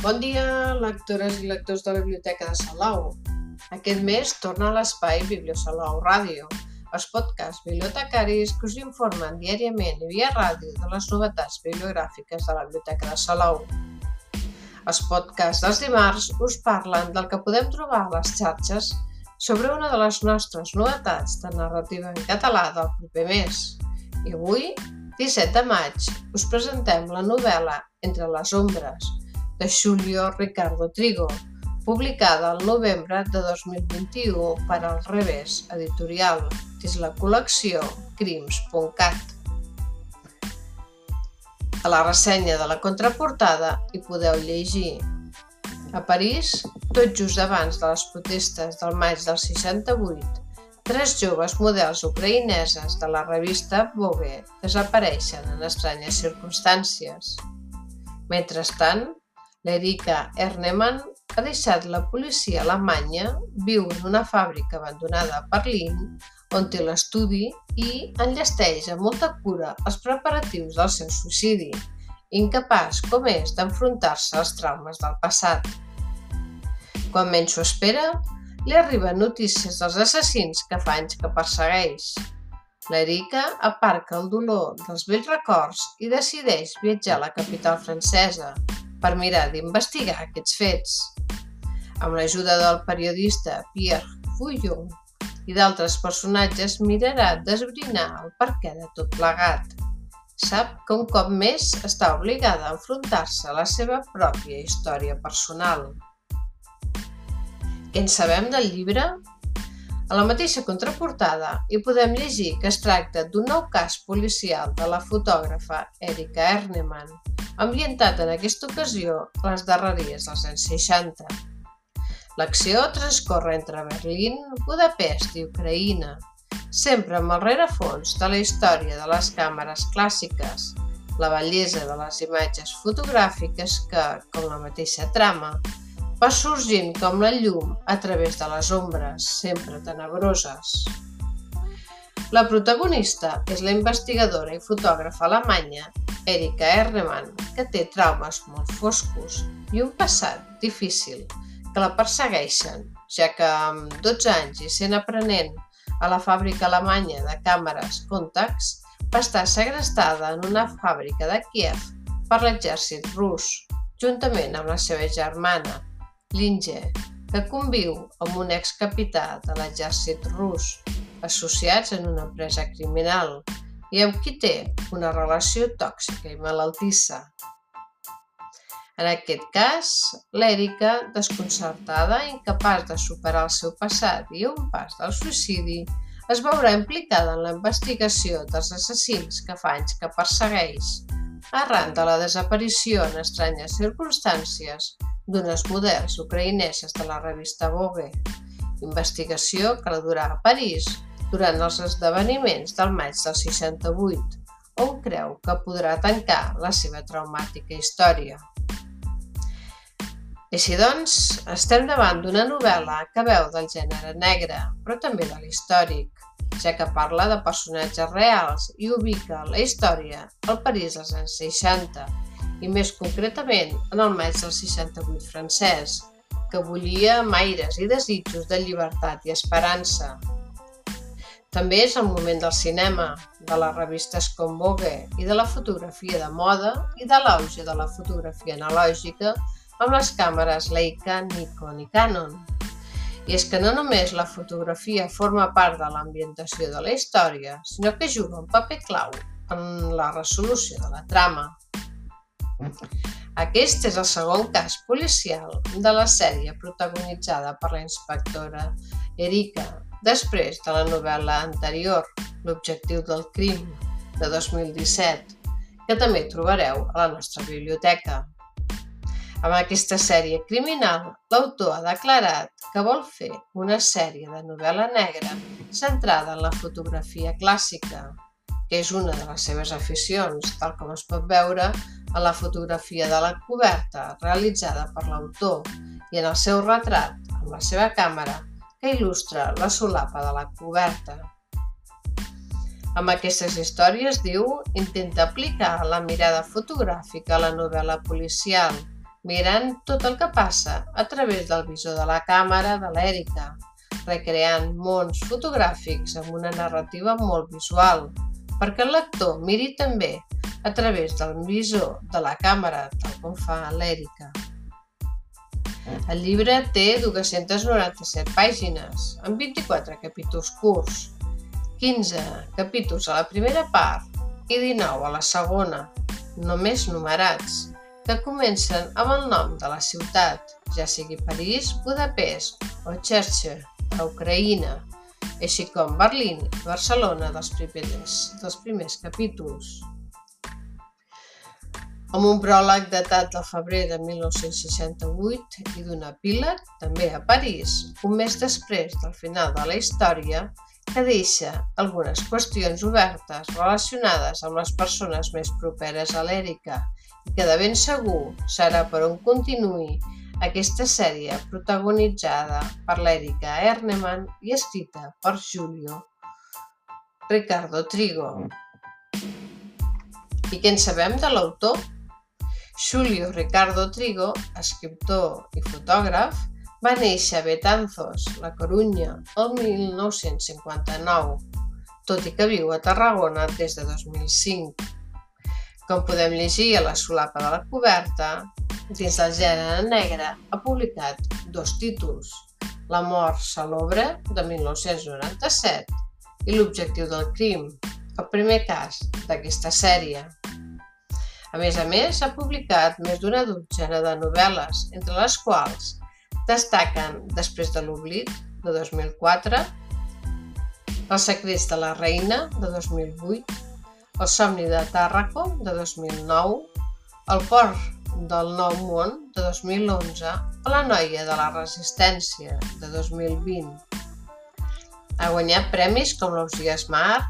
Bon dia, lectores i lectors de la Biblioteca de Salau. Aquest mes torna a l'espai Bibliosalau Ràdio, els podcasts bibliotecaris que us informen diàriament i via ràdio de les novetats bibliogràfiques de la Biblioteca de Salau. Els podcasts dels dimarts us parlen del que podem trobar a les xarxes sobre una de les nostres novetats de narrativa en català del proper mes. I avui 17 de maig us presentem la novel·la Entre les ombres, de Julio Ricardo Trigo, publicada el novembre de 2021 per al Revés Editorial, dins la col·lecció Crims.cat. A la ressenya de la contraportada hi podeu llegir a París, tot just abans de les protestes del maig del 68, Tres joves models ucraïneses de la revista Vogue desapareixen en estranyes circumstàncies. Mentrestant, l'Erika Ernemann ha deixat la policia alemanya, viu en una fàbrica abandonada a Berlín, on té l'estudi i enllesteix amb molta cura els preparatius del seu suïcidi, incapaç com és d'enfrontar-se als traumes del passat. Quan menys ho espera, li arriben notícies dels assassins que fa anys que persegueix. L'Erika aparca el dolor dels vells records i decideix viatjar a la capital francesa per mirar d'investigar aquests fets. Amb l'ajuda del periodista Pierre Fouillon i d'altres personatges mirarà d'esbrinar el perquè de tot plegat. Sap que un cop més està obligada a enfrontar-se a la seva pròpia història personal. Què en sabem del llibre? A la mateixa contraportada hi podem llegir que es tracta d'un nou cas policial de la fotògrafa Erika Ernemann, ambientat en aquesta ocasió a les darreries dels anys 60. L'acció transcorre entre Berlín, Budapest i Ucraïna, sempre amb el rerefons de la història de les càmeres clàssiques, la bellesa de les imatges fotogràfiques que, com la mateixa trama, va sorgint com la llum a través de les ombres, sempre tenebroses. La protagonista és la investigadora i fotògrafa alemanya Erika Ernemann, que té traumes molt foscos i un passat difícil que la persegueixen, ja que amb 12 anys i sent aprenent a la fàbrica alemanya de càmeres Contax, va estar segrestada en una fàbrica de Kiev per l'exèrcit rus, juntament amb la seva germana, Linge, que conviu amb un excapità de l'exèrcit rus, associats en una empresa criminal amb qui té una relació tòxica i malaltissa. En aquest cas, l'Èrica, desconcertada, incapaç de superar el seu passat i un pas del suïcidi, es veurà implicada en la investigació dels assassins que fa anys que persegueix, arran de la desaparició en estranyes circumstàncies d'unes models ucraïneses de la revista Vogue, investigació que la durà a París durant els esdeveniments del maig del 68, on creu que podrà tancar la seva traumàtica història. Així doncs, estem davant d'una novel·la que veu del gènere negre, però també de l'històric, ja que parla de personatges reals i ubica la història al París dels anys 60, i més concretament en el maig del 68 francès, que bullia amb aires i desitjos de llibertat i esperança. També és el moment del cinema, de les revistes com Vogue i de la fotografia de moda i de l'auge de la fotografia analògica amb les càmeres Leica, Nikon i Canon. I és que no només la fotografia forma part de l'ambientació de la història, sinó que juga un paper clau en la resolució de la trama. Aquest és el segon cas policial de la sèrie protagonitzada per la inspectora Erika, després de la novel·la anterior, L'objectiu del crim, de 2017, que també trobareu a la nostra biblioteca. Amb aquesta sèrie criminal, l'autor ha declarat que vol fer una sèrie de novel·la negra centrada en la fotografia clàssica, que és una de les seves aficions, tal com es pot veure a la fotografia de la coberta realitzada per l'autor i en el seu retrat amb la seva càmera que il·lustra la solapa de la coberta. Amb aquestes històries, diu, intenta aplicar la mirada fotogràfica a la novel·la policial, mirant tot el que passa a través del visor de la càmera de l'Èrica, recreant mons fotogràfics amb una narrativa molt visual, perquè el lector miri també a través del visor de la càmera, tal com fa l'Èrica. El llibre té 297 pàgines, amb 24 capítols curts, 15 capítols a la primera part i 19 a la segona, només numerats, que comencen amb el nom de la ciutat, ja sigui París, Budapest o Cherche, a Ucraïna, així com Berlín i Barcelona dels primers, dels primers capítols. Amb un pròleg datat del febrer de 1968 i d'un epíleg, també a París, un mes després del final de la història, que deixa algunes qüestions obertes relacionades amb les persones més properes a l'Èrica i que de ben segur serà per on continuï aquesta sèrie protagonitzada per l'Erika Erneman i escrita per Julio Ricardo Trigo. I què en sabem de l'autor? Julio Ricardo Trigo, escriptor i fotògraf, va néixer a Betanzos, la Corunya, el 1959, tot i que viu a Tarragona des de 2005. Com podem llegir a la solapa de la coberta, dins del gènere negre, ha publicat dos títols, La mort salobre, de 1997, i L'objectiu del crim, el primer cas d'aquesta sèrie. A més a més, ha publicat més d'una dotzena de novel·les, entre les quals destaquen Després de l'oblit, de 2004, Els secrets de la reina, de 2008, El somni de Tàrraco, de 2009, El port del Nou Món de 2011 o La noia de la resistència de 2020. Ha guanyat premis com l'Ausias Marc,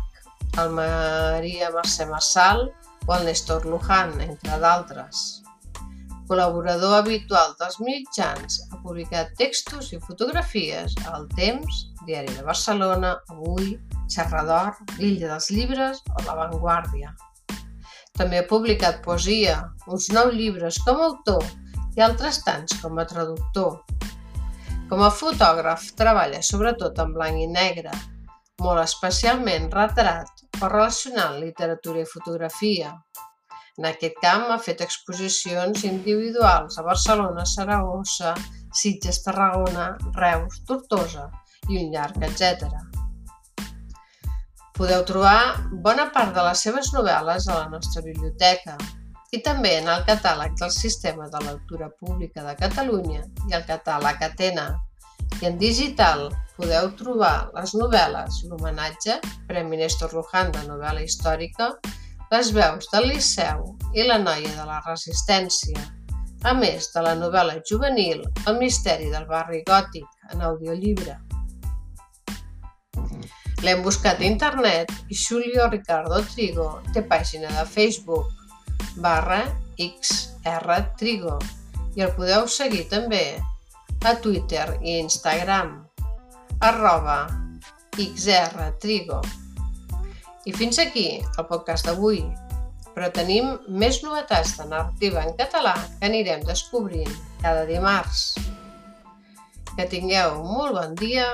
el Maria Mercè Massal el Néstor Luján, entre d'altres. Col·laborador habitual dels mitjans, ha publicat textos i fotografies al Temps, Diari de Barcelona, Avui, Serrador, L'Illa dels Llibres o La Vanguardia. També ha publicat poesia, uns nou llibres com a autor i altres tants com a traductor. Com a fotògraf treballa sobretot en blanc i negre, molt especialment retrat o relacionant literatura i fotografia. En aquest camp ha fet exposicions individuals a Barcelona, Saragossa, Sitges, Tarragona, Reus, Tortosa i un llarg, etc. Podeu trobar bona part de les seves novel·les a la nostra biblioteca i també en el catàleg del Sistema de Lectura Pública de Catalunya i el catàleg Atena. I en digital podeu trobar les novel·les L'homenatge, Premi Néstor Luján de novel·la històrica, Les veus del Liceu i La noia de la resistència, a més de la novel·la juvenil El misteri del barri gòtic en audiollibre. L'hem buscat a internet i Julio Ricardo Trigo té pàgina de Facebook barra xrtrigo i el podeu seguir també a Twitter i Instagram arroba xrtrigo. I fins aquí el podcast d'avui, però tenim més novetats de narrativa en català que anirem descobrint cada dimarts. Que tingueu molt bon dia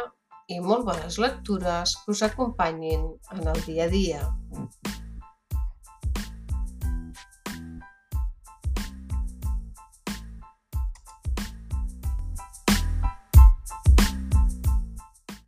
i molt bones lectures que us acompanyin en el dia a dia.